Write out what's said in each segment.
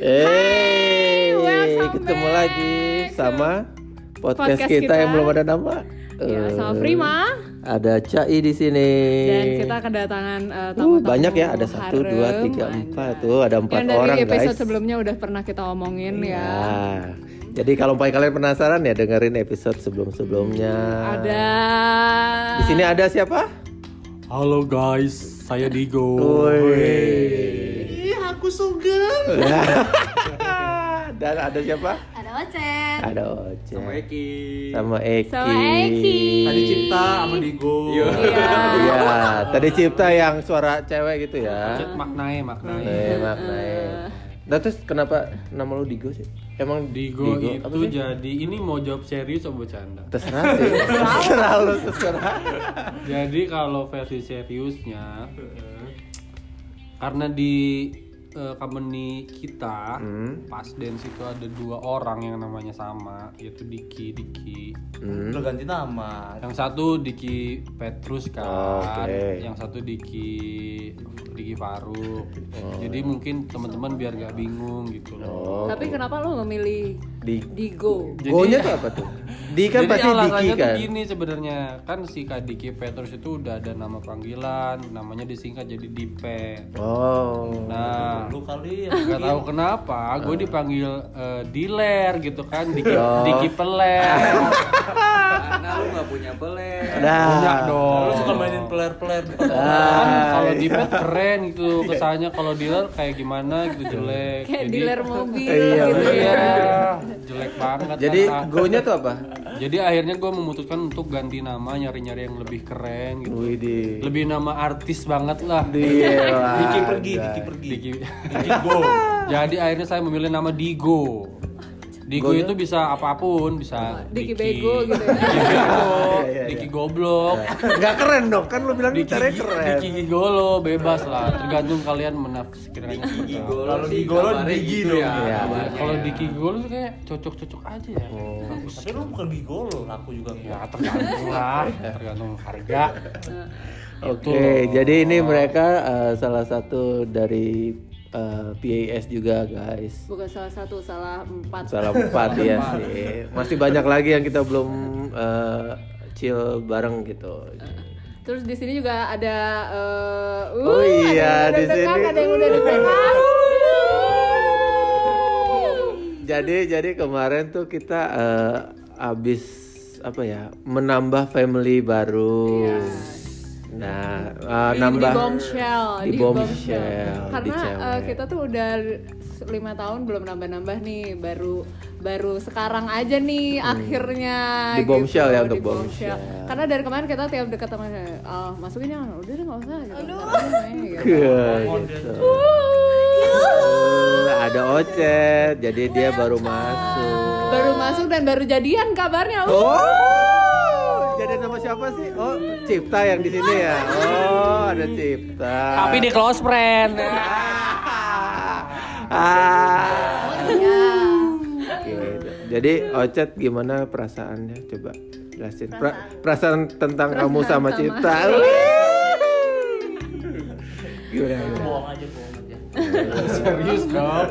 Eh, welcome ketemu back lagi sama podcast, podcast kita, yang kita. belum ada nama. Ya, Eh, sama Prima Ada Cai di sini. dan kita kedatangan uh, Uh, tamu-tamu banyak ya, ada satu, harem, dua, tiga, banyak. empat. Tuh, ada empat Yang dari orang episode guys. sebelumnya udah pernah kita omongin ya. Ya. Jadi kalau paling kalian penasaran ya dengerin episode sebelum-sebelumnya. Ada Di sini ada siapa? Halo guys, saya Digo. Woi. Sugeng. Dan ada siapa? Ada Ocet. Ada Oce. Sama Eki. Sama Eki. Sama Eki. Tadi Cinta sama Digo. Iya. Iya, tadi Cipta yang suara cewek gitu ya. Cek maknai, maknai. Eh, maknanya. Nah terus kenapa nama lu Digo sih? Emang Digo, apa itu sih? jadi ini mau jawab serius atau bercanda? Terserah sih. terserah lu, terserah. Jadi kalau versi seriusnya karena di eh, company kita Hmm. pas dance itu ada dua orang yang namanya sama yaitu Diki Diki Hmm. Udah ganti nama. yang satu Diki Petrus kan Oke. yang satu Diki Diki Faruk jadi mungkin teman-teman biar gak bingung gitu loh Oh. Tapi kenapa lu memilih Di Digo? Jadi- Go-nya tuh apa tuh? Di kan Jadi pasti Diki tuh kan. gini sebenarnya kan si Kak Diki Petrus itu udah ada nama panggilan namanya disingkat jadi Dipe Oh. nah Lu kali ya. Gak tahu kenapa, gue dipanggil eh, Diler gitu kan, Diki, Oh. Diki Peler. Karena lu gak punya peler. Nah. Punya dong. Lu suka mainin peler-peler. Kan Ah. kalau Dipet keren gitu kesannya, kalau dealer kayak gimana gitu jelek. Kayak Jadi- dealer mobil Iya, gitu. Iya, jelek banget. Jadi kan. go-nya tuh apa? Jadi akhirnya gue memutuskan untuk ganti nama, nyari-nyari yang lebih keren gitu. Widih. Lebih nama artis banget lah. Iya. Diki pergi, Diki pergi. Diki. Diki go. Jadi akhirnya saya memilih nama Digo. Digo itu bisa apa pun, bisa Diki bego gitu ya. Diki bego, Iya, iya, Diki goblok, Nggak keren dong, kan lu bilang Diki, keren. Diki gigolo, bebas lah. Tergantung kalian menafsirkannya. seperti apa. Kalau sih Digo lo kabarnya Digi gitu dong. ya. Iya. kabarnya. Kalau Diki gigolo tuh kayak cocok-cocok aja ya. Bagus. Tapi lu bukan Digo lo, laku juga Ya enggak. tergantung lah, tergantung harga. Oke, loh. jadi ini mereka eh, salah satu dari eh, PAS juga guys. Bukan salah satu, salah empat. Salah empat ya sih. Masih banyak lagi yang kita belum eh, chill bareng gitu. Terus di sini juga ada eh, uh, Oh iya, di sini. ada yang udah deg-degan. Jadi jadi kemarin tuh kita eh, abis apa ya menambah family baru. Nah, eh, Di- nambah di bombshell, di bombshell, di Karena cewek. eh, kita tuh udah lima tahun belum nambah-nambah nih, baru baru sekarang aja nih akhirnya. Hmm. Di bombshell ya, untuk di bombshell. Karena dari kemarin kita tiap dekat sama oh, masukin yang udah deh nggak usah. Gitu. Aduh. Iya, gitu. Eh, ada Ocet, jadi dia baru masuk. Baru masuk dan baru jadian kabarnya. Uh. Oh, nama siapa sih? Oh, Cipta yang di sini ya. Oh, ada Cipta. Tapi di close friend. ah. Iya. Gitu. Jadi Ocet gimana perasaannya? Coba jelasin. Pra- perasaan tentang kamu sama sama. Cipta. gimana? gimana? Bohong aja, bohong aja. Serius dong.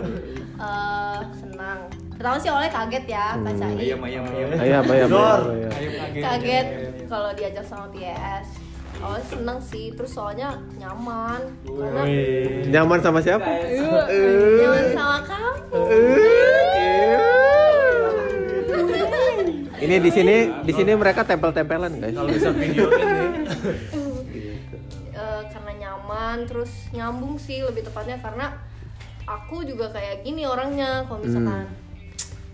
Eh, senang. Pertama sih awalnya kaget ya, Kak Cai. Ayam, ayam, ayam. Ayam, ayam, Dor. ayam, ayam. Kaget kalau diajak sama PES. Awalnya seneng sih, terus soalnya nyaman. Karena Nyaman sama siapa? nyaman sama kamu. Ini di sini di sini mereka tempel-tempelan guys. Kalau bisa video ini. Eh, karena nyaman, terus nyambung sih lebih tepatnya karena aku juga kayak gini orangnya. Kalau misalkan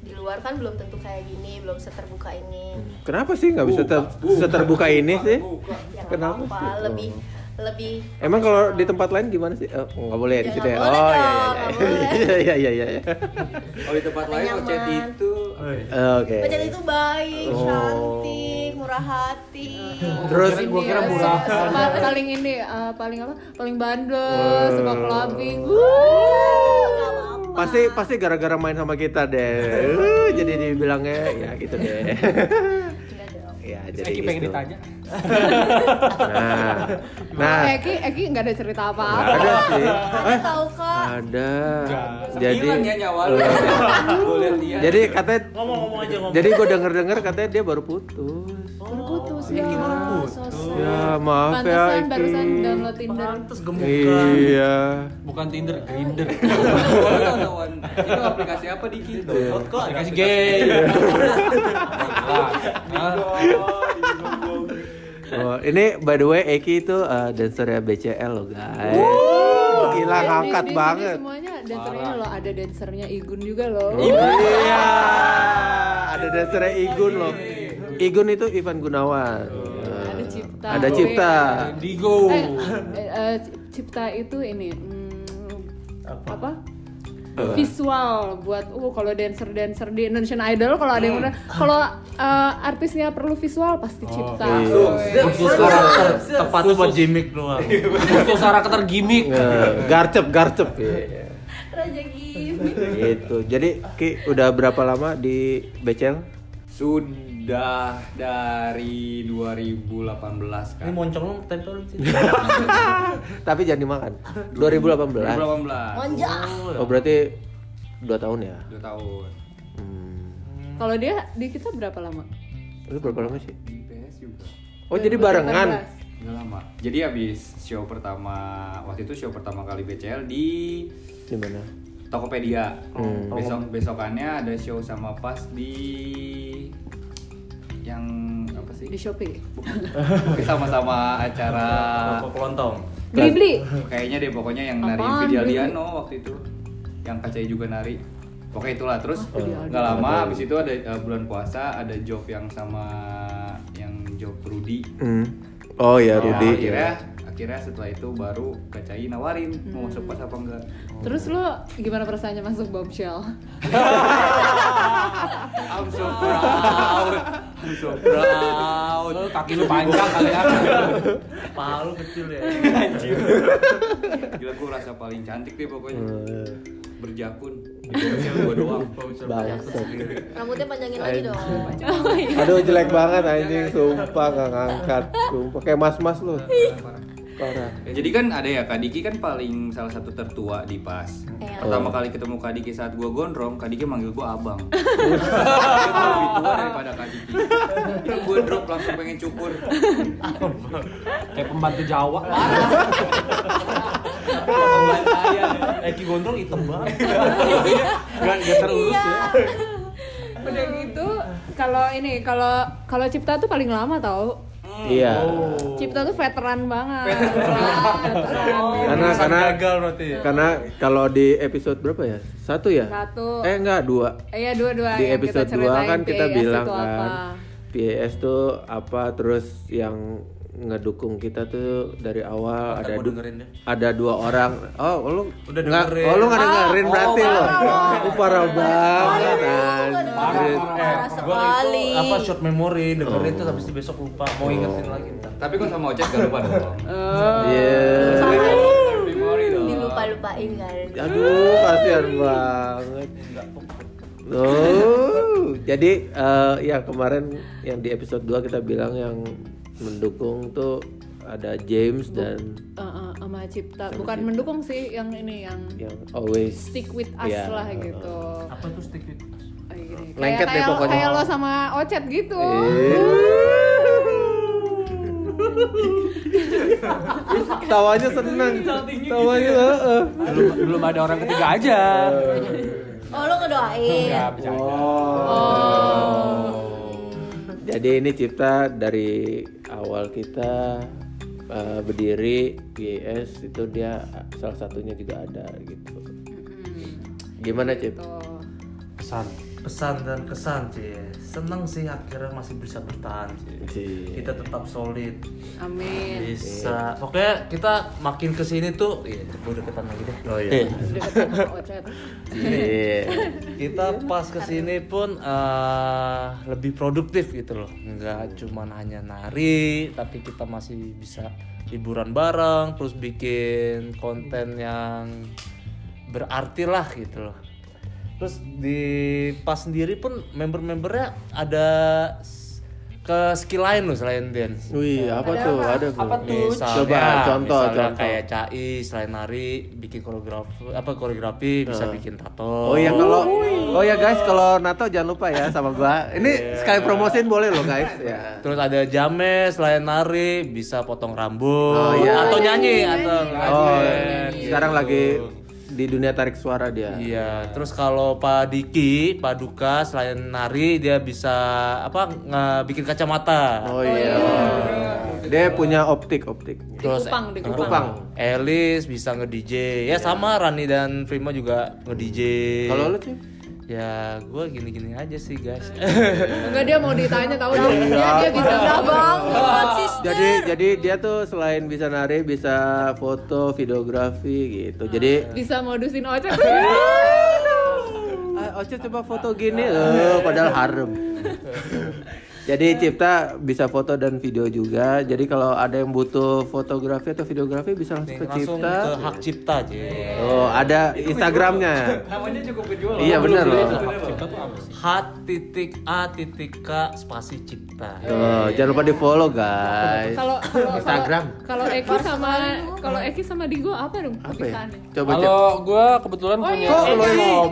di luar kan belum tentu kayak gini, belum seterbuka ini. Kenapa sih nggak bisa ter- seterbuka ini sih? Ya Kenapa sih? lebih lebih Emang kalau di tempat lain gimana sih? Oh, nggak boleh di Ya, situ ya. Oh iya iya iya iya iya iya. iya. Oh di tempat lain. Ocet itu Oke. Pacar itu baik, Oh. cantik, murah hati. Terus Gua kira Iya, murah. paling ini eh, paling apa? Paling bandel, Oh. suka clubbing. Apa-apa. pasti pasti gara-gara main sama kita deh. Uh, jadi dibilangnya ya gitu deh. Jadi Eki pengen gitu. ditanya. Nah, nah, Eki Eki nggak ada cerita apa-apa ada sih. ada Eh, tahu kak ada. Jadi, ya nyawa jadi katanya, Ngomong-ngomong aja ngomong. jadi gue denger denger katanya dia baru putus. baru putus Eki ya baru putus. Ya maaf ya. Iki. barusan download Tinder Pantes gemukan. Iya. Bukan Tinder, Grinder. Tahu-tahuan. Itu aplikasi apa Diki? Download kok. Aplikasi gay. Hah? Oh, ini by the way Eki itu uh, dancernya BCL loh guys. Gila Eh, ngangkat di, di banget. Semuanya dancernya loh, ada dancernya Igun juga loh. Iya. Ada dancernya Igun loh. Igun itu Ivan Gunawan. Ada Cipta. Ada Cipta. Digo. Eh, eh, eh, Cipta itu ini hmm, apa? Visual buat uh kalau dancer dancer di Indonesian Idol kalau ada yang udah kalau eh, artisnya perlu visual pasti Cipta. iya. Woy. Khusus karakter tepat buat gimmick doang. Khusus karakter gimmick. Eh, garcep garcep. Iya. raja gini Gitu. Jadi Ki udah berapa lama di BCL? Sudah dari 2018 kan. Ini moncong lu tempel sih. Tapi jangan dimakan. 2018. 2018. manja Oh berarti 2 tahun ya? 2 tahun. Hmm. Kalau dia di kita berapa lama? Lu berapa lama sih? Di PS juga. Oh jadi barengan? 2018. Nggak lama. Jadi habis show pertama waktu itu show pertama kali BCL di Di mana? Tokopedia. Hmm. Besok besokannya ada show sama pas di yang apa sih? Di Shopee. Bukan. Sama-sama acara Rokok kelontong. Beli beli. kayaknya deh pokoknya yang nari Apaan, Vidya? Liano waktu itu. Yang Kacai juga nari. Pokoknya itulah terus Oh, nggak lama habis itu ada uh, bulan puasa ada job yang sama yang job Rudy. Hmm. Oh ya Ya, Rudi. akhirnya akhirnya setelah itu baru Kacai nawarin mau masuk pas apa enggak. Terus lo gimana perasaannya masuk bombshell? I'm so proud. I'm so proud. Kaki lu panjang kali ya. Palu kecil ya. Gila gue rasa paling cantik deh pokoknya. Eh, Berjakun. Gua doang. Bangsat. rambutnya panjangin lagi dong Aduh jelek banget anjing, sumpah gak ngangkat. Sumpah kayak mas-mas lu. Parah. Jadi kan ada ya Kak Diki kan paling salah satu tertua di pas. Iya. Pertama kali ketemu Kak Diki saat gua gondrong, Kak Diki manggil gua abang. Dia lebih tua daripada Kak Diki. Kan gua drop langsung pengen cukur. Kayak pembantu Jawa. Eki gondrong hitam banget. Gak gak terurus ya. Udah gitu, kalau ini kalau kalau Cipta tuh paling lama tau. Iya. Cipta tuh veteran banget. Veteran. Karena karena gagal berarti ya. karena kalau di episode berapa ya? Satu ya? Satu. Eh enggak, dua. Eh ya dua-dua Di episode kita 2 ceritain kan kita PAS bilang itu kan apa. PAS tuh apa terus yang ngedukung kita tuh dari awal Ntar ada du- dengerin deh. ada dua orang oh lu Udah nggak- dengerin. oh lu nggak dengerin berarti lo oh, parah banget Parah, anjir. Parah Gua sekali itu apa short memory dengerin habis itu besok lupa mau ingetin lagi ntar. Tapi kok sama Ocet gak lupa dong. Oh. Iya. Dilupa-lupain kan Aduh, kasihan banget. Oh, jadi eh, yang kemarin yang di episode 2 kita bilang yang mendukung tuh ada James dan Eh, eh, sama Cipta, bukan mendukung sih yang ini yang yang always stick with us Iya, lah eh, gitu. Apa tuh stick it? Lengket deh kayak, pokoknya. kayak lo sama Ocet gitu. Tawanya seneng. Tawanya heeh. Belum, belum ada orang ketiga aja. oh lo ngedoain Enggak bercanda. Oh. Jadi ini cipta dari awal kita eh, berdiri GS itu dia salah satunya juga ada gitu. Gimana Cip? Tuh. Pesan. Pesan dan kesan sih. Seneng sih akhirnya masih bisa bertahan sih. Kita tetap solid. Amin. Bisa. Pokoknya kita makin ke sini tuh, iya, gue deketan lagi deh. Oh sama Ocet. Iya. kita pas ke sini pun eh, lebih produktif gitu loh nggak cuman hanya nari tapi kita masih bisa liburan bareng terus bikin konten yang berarti lah gitu loh terus di pas sendiri pun member-membernya ada ke skill lain loh selain dance. Wih, apa tuh? Ada tuh. Apa tuh? Misalnya, Coba contoh, misalnya contoh. kayak Cai selain nari bikin koreografi apa koreografi bisa bikin tato. Oh ya kalau Oh ya guys, kalau Nato jangan lupa ya sama gua. Ini sekali promosiin boleh loh guys ya. Terus ada Jame selain nari bisa potong rambut Oh, iya. atau nyanyi atau Oh, nyanyi. sekarang lagi di dunia tarik suara dia. Iya, terus kalau Pak Diki, Pak Duka selain nari dia bisa apa nge- bikin kacamata. Oh iya. Dia punya optik, optik. Terus Kupang, di Kupang. Elis bisa nge-DJ. Ya sama Rani dan Prima juga nge-DJ. Kalau lu sih? Ya, gue gini-gini aja sih, guys. Enggak dia mau ditanya tahu dia, Iya. dia, dia bisa Udah banget sih. Jadi jadi dia tuh selain bisa nari bisa foto, videografi gitu. Jadi bisa modusin ojek. ah, Oce coba foto gini, eh, padahal harem. Jadi Cipta bisa foto dan video juga. Jadi kalau ada yang butuh fotografi atau videografi bisa langsung ke Langsung Cipta. ke hak cipta aja. Oh, ada Instagramnya. Namanya cukup kejual. Iya benar loh. Hat titik A titik K spasi cipta. Tuh, jangan lupa di follow guys. Kalau kalau Instagram. kalau Eki sama kalau Eki sama Digo apa dong Apa ya? Coba cek. Kalau gue kebetulan Oh punya iya, Kok lo ngomong?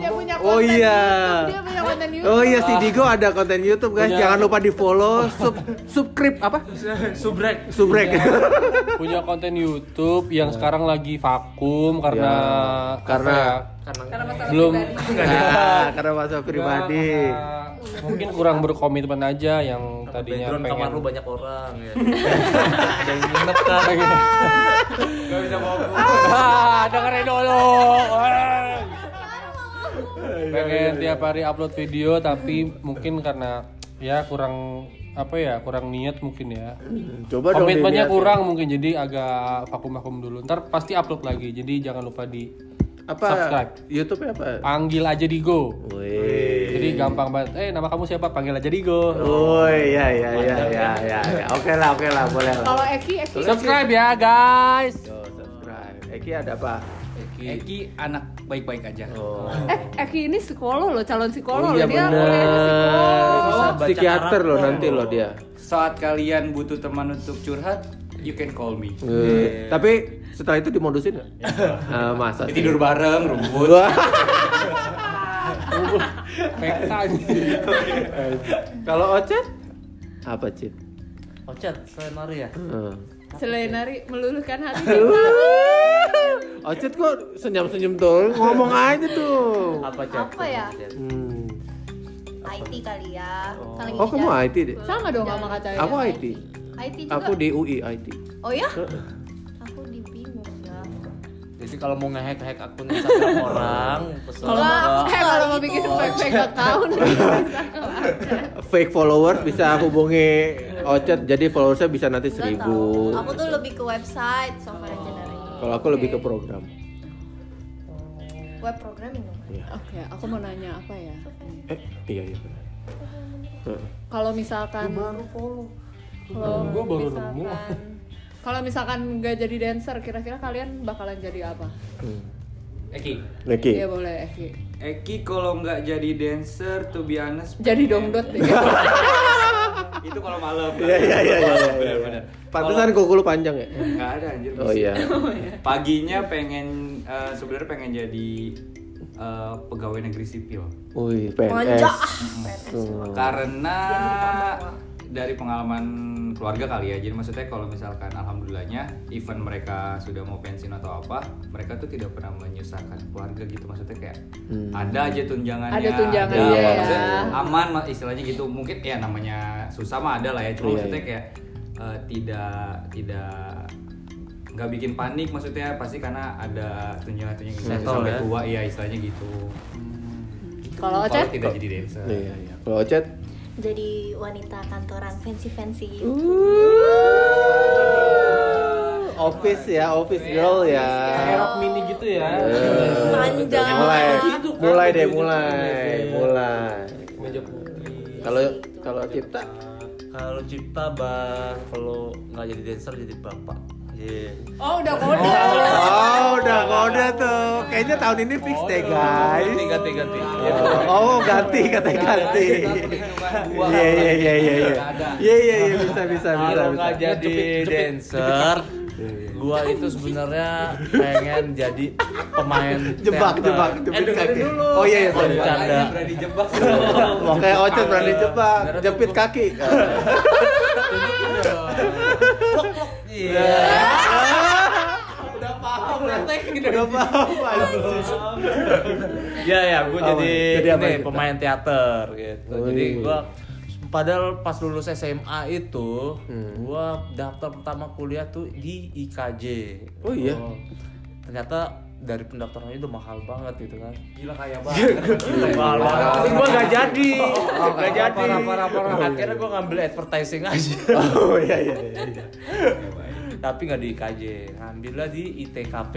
Oh iya. YouTube, Dia punya konten YouTube. Oh iya si Digo ada konten YouTube guys. Jangan lupa di follow, sub subscribe apa? Subrek. Subrek. punya konten YouTube yang sekarang lagi vakum karena Ya, apa karena- ya, Karena masalah belum pribadi. Nah, karena masa pribadi. karena mungkin kurang berkomitmen aja yang tadinya Background kamar pengen lu banyak orang ya. Ada yang nginep kan. Gak bisa bawa ah dengerin dulu pengen tiap hari upload video tapi mungkin karena ya kurang apa ya kurang niat mungkin ya Coba dong komitmennya kurang mungkin jadi agak vakum-vakum dulu ntar pasti upload lagi jadi jangan lupa di Apa? subscribe. YouTube apa? panggil aja Digo Wih. jadi gampang banget eh nama kamu siapa panggil aja Digo Oh iya iya iya iya iya. iya. Oke lah oke lah boleh lah. Kalau Eki, Eki subscribe ya guys Yo, subscribe. Eki ada apa? Eki anak baik-baik aja. Oh. eh Eki ini psikolog loh, calon Oh psikolog iya loh dia. bener. Psikiater loh nanti loh dia. Saat kalian butuh teman untuk curhat, you can call me. Eh, Tapi setelah itu dimodusin nggak? Ah, masa? sih? Tidur bareng, rumput. Kalau Ocet apa Cip? Ocet, selain nari ya. Hmm. Selain nari meluluhkan hati. Ocet kok senyum-senyum tuh ngomong aja tuh. Apa Cet? Apa ya? Hmm. IT kali ya. Lagi Oh kamu. IT deh? Sama dong sama katanya. Aku IT. IT juga. Aku di UI IT. Oh ya? Aku di bingung ya. Jadi kalau mau ngehack hack akun Instagram orang, pesen Kalau mau, aku kalau mau gitu. bikin fake fake account. Fake followers bisa hubungi Ocet jadi followersnya bisa nanti Nggak seribu. tahu. Aku tuh lebih ke website, software engineering. Kalau aku lebih ke program. Web programming dong. Oke, aku mau nanya apa ya? Eh iya iya benar. Heeh. Kalau misalkan Kalau Gua baru nemu. misalkan kalau misalkan nggak jadi dancer, kira-kira kalian bakalan jadi apa? Hmm. Eki. Niki. Iya boleh, Eki. Eki kalau nggak jadi dancer, be honest. Jadi pengen- dongdot deh. Itu kalau malam. Iya iya iya iya. iya. Benar-benar. Pantesan kuku lu panjang ya? Nggak ada anjir. Oh iya. Paginya pengen eh, sebenarnya pengen jadi eh, pegawai negeri sipil. Wih. PNS. Hmm. Karena dari pengalaman keluarga kali ya. Jadi maksudnya kalau misalkan alhamdulillahnya event mereka sudah mau pensiun atau apa, mereka tuh tidak pernah menyusahkan keluarga gitu. Maksudnya kayak Hmm. ada aja tunjangannya. Ada tunjangan, apa, iya. maksudnya aman ma- istilahnya gitu. Mungkin ya namanya susah mah ada lah ya. Cuma Iya, maksudnya iya. kayak eh, tidak tidak nggak bikin panik maksudnya pasti karena ada tunjangan-tunjangan gitu sampai ya. tua iya istilahnya gitu. Kalau Ocet? tidak jadi dancer. Iya iya. Kalau Ocet Jadi wanita kantoran fancy-fancy. office ya, office girl ya. kayak mini gitu ya Manja. mulai Gitu kan, mulai deh meja mulai putih. mulai meja putih kalau kalau cipta Kalau cipta bang, kalau nggak jadi dancer jadi bapak. Iya. Oh udah kode. oh udah kode tuh kayaknya tahun ini fix deh guys. Ganti ganti ganti. Oh, oh, ganti katanya ganti. Iya iya iya iya iya. Iya iya iya bisa bisa bisa. Kalau bisa. nggak jadi dancer, gua itu sebenarnya pengen jadi pemain Jebak teater. jebak Eh, jepit dengerin kaki. dulu. Oh iya iya sorry. Bercanda. berani jebak Wah kayak ocet berani jebak, jepit kaki. Iya. Udah paham. Ya ya, gue jadi, Jadi apa ini itu? pemain teater gitu. Oh, Jadi iya. gua padahal pas lulus SMA itu, Hmm. gua daftar pertama kuliah tuh di IKJ. Oh, iya? Ternyata dari pendaftarannya udah mahal banget gitu kan. gila kaya banget mahal banget. Tapi gua nggak jadi. Nggak jadi. parah, parah, parah. Akhirnya gua ngambil advertising aja. Oh iya iya iya. Tapi nggak di IKJ. Ngambilnya di ITKP,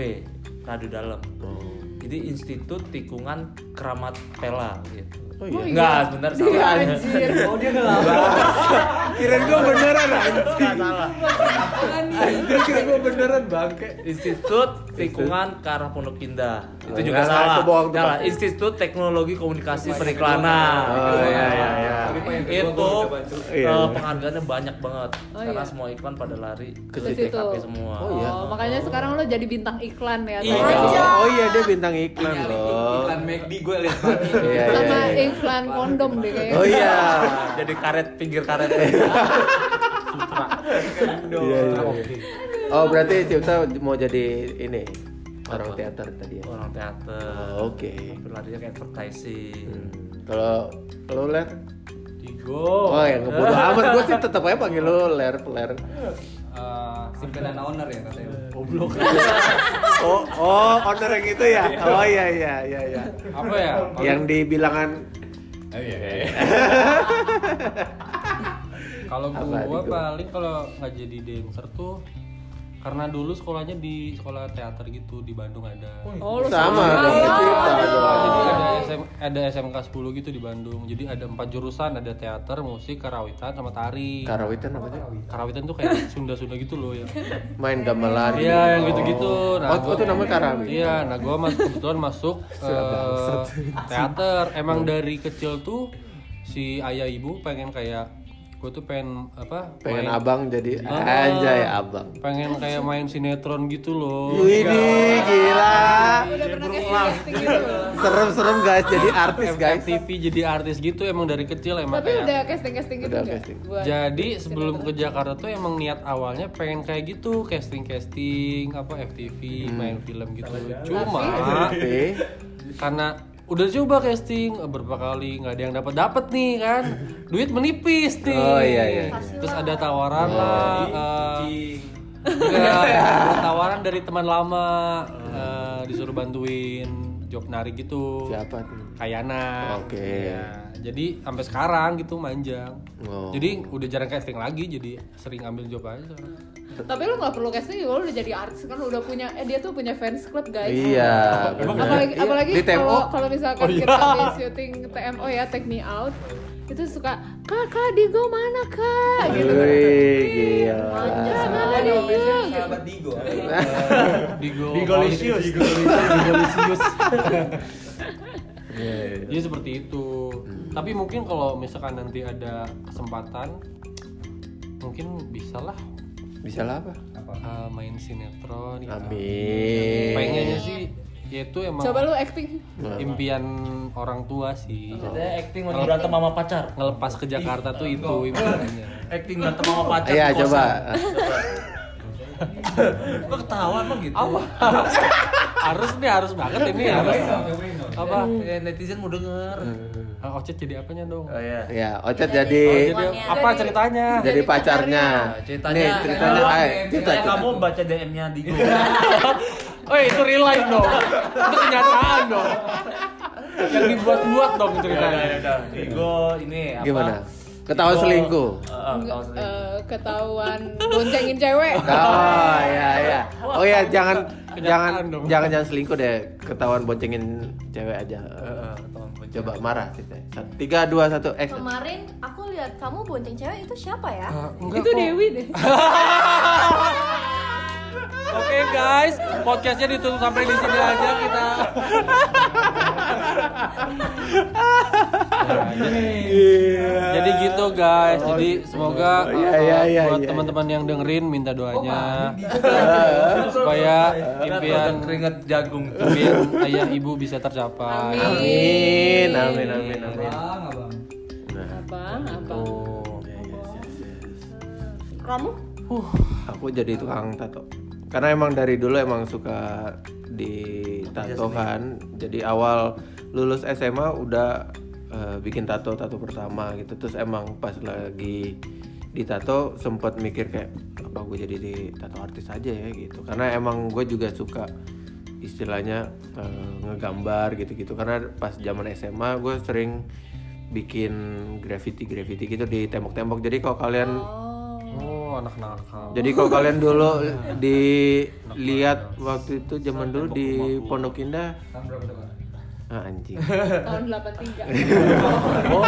Radu Dalam. Jadi Institut Tikungan Keramat Pela gitu. Oh iya. Enggak, sebentar Iya, salah. anjir. oh dia ngelawak Kirain gua beneran anjing. Enggak salah. Anjir kira gua beneran bangke. Institut Tikungan ke arah Pondok Indah. Itu Oh, juga enggak, salah. itu bohong Salah. Institut Teknologi Komunikasi Periklanan. Oh iya iya iya. Itu Iya. eh, penghargaannya banyak banget Oh, karena iya. semua iklan pada lari ke. TKP semua. Oh, iya. makanya sekarang lo jadi bintang iklan ya. Iya. Oh iya dia bintang iklan loh. iklan McD gue lihat banget Iya iya. Iya. iklan kondom deh kayaknya. Oh iya. Jadi karet pinggir karet. Iya iya. Oh berarti Cipta mau jadi ini orang teater tadi ya. Orang teater. Oh, Oke. Larinya kayak advertising. Hmm. Kalau kalau ler Digo. Oh ya ngebodo amat gue sih tetap aja panggil lu ler ler. Eh, simpenan owner ya katanya goblok. Oh oh owner yang itu ya. Oh iya iya iya iya. Apa ya? Yang di bilangan oh iya. Kalau Apa, gua paling kalau nggak jadi dancer tuh karena dulu sekolahnya di sekolah teater gitu di Bandung ada. Oh, lu sama dong ke Cipta Jadi ada SM, ada SMK 10 gitu di Bandung. Jadi ada empat jurusan, ada teater, musik, karawitan, sama tari. Karawitan apa sih? Karawitan tuh kayak Sunda-Sunda gitu loh ya. Main gamelan. Iya, yang gitu-gitu. Nah, Oh, oh, itu namanya karawit. Iya, nah gua mas kebetulan masuk eh, teater. Emang dari kecil tuh si ayah ibu pengen kayak gue tuh pengen apa? Pengen main- abang jadi Ah. anjay abang. pengen kayak main sinetron gitu loh. Widih gila. udah pernah casting gitu. Serem-serem guys jadi artis guys. TV jadi artis gitu emang dari kecil emang Tapi kayak udah casting casting gitu Udah casting. Buat- Jadi sebelum ke Jakarta tuh emang niat awalnya pengen kayak gitu casting casting apa FTV main film gitu. Cuma Tapi karena udah coba casting eh, berapa kali nggak ada yang dapat dapat nih kan duit menipis nih. Oh, iya, iya. Terus ada tawaran lah. eh, enggak, ada tawaran dari teman lama eh, disuruh bantuin job nari gitu. siapa tuh? Kayana. Oke. Iya. Jadi sampai sekarang gitu manjang. Oh. Jadi udah jarang casting lagi, jadi sering ambil job aja sekarang. Tapi lu nggak perlu casting juga lu udah jadi artis kan lu udah punya eh dia tuh punya fans club guys. Iya. bener. apalagi Iya, apalagi di TMO. kalau kalau misalkan kita habis syuting TMO ya Take Me Out itu suka kak kak Digo mana kak gitu Wih, gila. Kak, mana Digo gitu. sahabat Digo Digo. Digolisius. Digolisius. Iya, iya. Jadi seperti itu. Tapi mungkin kalau misalkan nanti ada kesempatan mungkin bisa lah Bisa lah apa? uh, main sinetron gitu. Amin. Pengennya sih ya itu emang coba lu acting impian orang tua sih. Saya acting lagi berantem sama pacar. Ngelepas ke Jakarta tuh itu impiannya. Acting berantem sama pacar. Iya, di kosan. coba. Kok ketawa emang gitu? Apa? harus nih harus banget ini harus. Apa? Eh, netizen mau denger. Ah, Ocet jadi apanya dong? Oh iya. Ya, Ocet jadi Jadi apa ceritanya? jadi pacarnya. Nah, ceritanya, Nih, ceritanya Kamu- eh, cerita, ceritanya cerita. kamu baca DM-nya Digo. Oh itu real life dong. itu kenyataan dong. Yang dibuat-buat dong ceritanya. udah. Digo ini apa? Gimana? Ketahuan Digo, selingkuh. eh, eh, ketahuan selingkuh. Eh, ketahuan boncengin cewek Oh iya iya. Oh iya jangan jangan dong. jangan jangan selingkuh deh. Ketahuan boncengin cewek aja. Eh, bonceng. Coba marah kita. Tiga dua satu action. Kemarin aku lihat kamu bonceng cewek itu siapa ya? Ah, enggak itu kok. Dewi deh Oke guys, podcastnya ditutup sampai di sini aja kita. Nah, jadi, jadi gitu guys. Jadi semoga Iya, uh, iya, iya, buat iya. teman-teman yang dengerin minta doanya supaya impian keringet jagung. impian ayah ibu bisa tercapai. Amin, amin, amin, amin. Bang, abang. Nah, Abang, abang. oh, yes, yes, yes, yes. Kamu? Aku jadi tukang tato. Karena emang dari dulu emang suka di tato kan. Jadi awal lulus SMA udah eh, bikin tato tato pertama gitu. Terus emang pas lagi di tato sempat mikir kayak apa gue jadi di tato artis aja ya gitu. Karena emang gue juga suka istilahnya eh, ngegambar gitu-gitu. Karena pas zaman SMA gue sering bikin graffiti graffiti gitu di tembok-tembok. Jadi kalau kalian Oh, anak nakal. jadi kalau kalian dulu dilihat waktu itu zaman dulu di Pondok Indah ah, anjing. Tahun 83. Oh,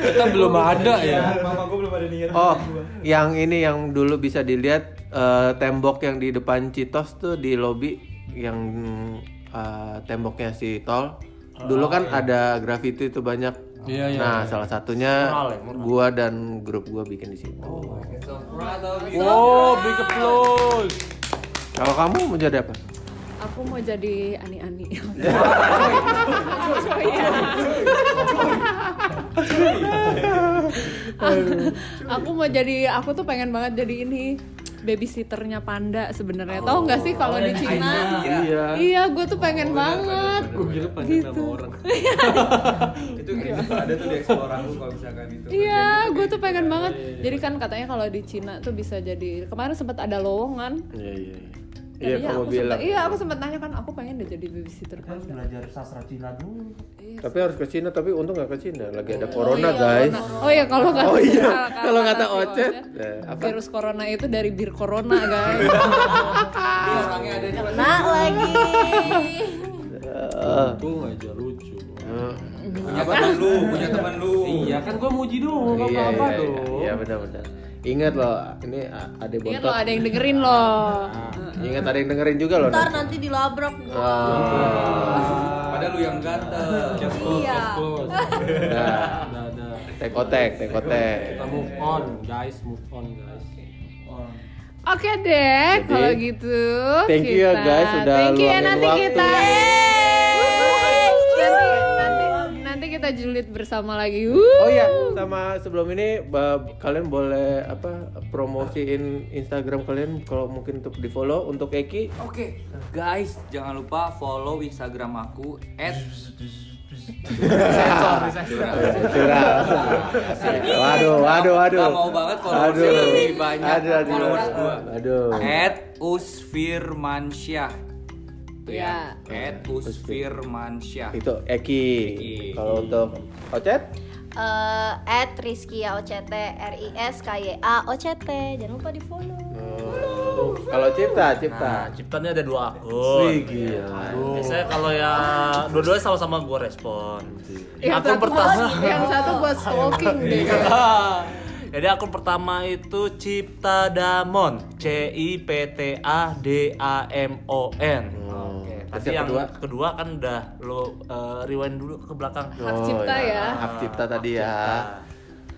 kita belum ada ya. Mama gue belum ada niat. Oh, yang ini yang dulu bisa dilihat eh, tembok yang di depan Citos tuh di lobi yang eh, temboknya si Tol. Dulu kan ada graffiti itu banyak. Iya, iya, Nah, salah satunya Mural ya, gua dan grup gua bikin di situ. Oh, big applause. Kalau kamu mau jadi apa? Aku mau jadi ani-ani. aku mau jadi, aku tuh pengen banget jadi ini babysitternya panda sebenarnya. Tahu nggak sih kalau di Cina? Iya. Iya, gue tuh pengen banget. Gue kira panjang Gitu. orang. itu kayak gitu ada tuh di aku kalau misalkan itu. Iya, gue tuh pengen banget. Jadi kan katanya kalau di Cina tuh bisa jadi. Kemarin sempat ada lowongan. Iya, iya. iya. Iya, Tadinya kamu aku bilang. sempet, iya aku sempat nanya kan, aku pengen deh jadi babysitter Harus panda. belajar sastra Cina dulu. Tapi harus ke Cina, tapi untung nggak ke Cina. Lagi ada corona, guys. Oh iya kalau kata Oh iya, kata- kalau kata Ocet, apa? virus corona itu dari bir corona guys. orangnya ada di Kena lagi. Eh, Untung aja lucu. eh. punya teman lu, punya teman lu. Iya kan gue muji Iya, apa-apa iya, dong. iya, iya benar-benar. Ingat loh, ini ada Ingat bontot. loh ada yang dengerin loh. Ingat ada yang dengerin juga loh. Ntar nanti. nanti dilabrak gua. Ah, Padahal lu yang close, Iya. nah, tekotek, tekotek. Kita move on, guys, move on, guys. Oke deh, Jadi, kalau gitu. thank you ya, guys, sudah Thank you ya nanti waktu. kita. Nanti, kita julid bersama lagi. Wuh. Oh iya, sama sebelum ini ba- kalian boleh apa promosiin Instagram kalian kalau mungkin untuk di follow untuk Eki. Oke, guys, jangan lupa follow Instagram aku Curang. Waduh, waduh, waduh. Gak mau banget Aduh. lebih banyak Aduh, aduh. followers gua. Aduh. At Usfirmansyah. Tuh Ya. ya. At Usfirmansyah. Itu Eki. Eki. Kalau untuk Ocet? Eh, at Rizky OCT R I S K Y A O C T jangan lupa di follow Oh, Kalau Cipta, Cipta. Nah, ciptanya ada dua akun. Wih, gila. Biasanya kalau ya dua-duanya sama-sama gue respon. Yang akun satu, pertama. yang satu buat stalking deh. Jadi akun pertama itu Cipta Damon, C I P T A D A M O N. Tapi yang yang kedua? kedua? kan udah lo uh, rewind dulu ke belakang. Hak cipta ya. Hak cipta tadi ya.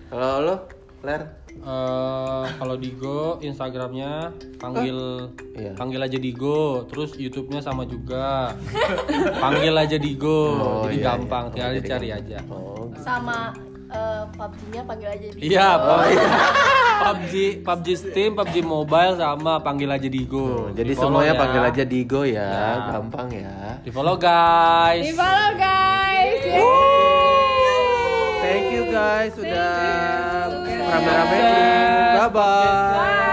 Kalau lo, Ler? Eh, kalau Digo Instagramnya panggil Iya. panggil aja Digo, terus YouTube-nya sama juga. panggil aja Digo, Oh, jadi iya, gampang, iya. tinggal Oh, dicari gampang. aja. Oh, sama eh, PUBG-nya panggil aja di Iya, PUBG, PUBG Steam, PUBG Mobile sama panggil aja Digo. jadi Di-follow semuanya ya. panggil aja Digo ya, Ya. gampang ya. Di follow guys. Di follow guys. Yeay. Thank you guys sudah rame-rame. Bye bye.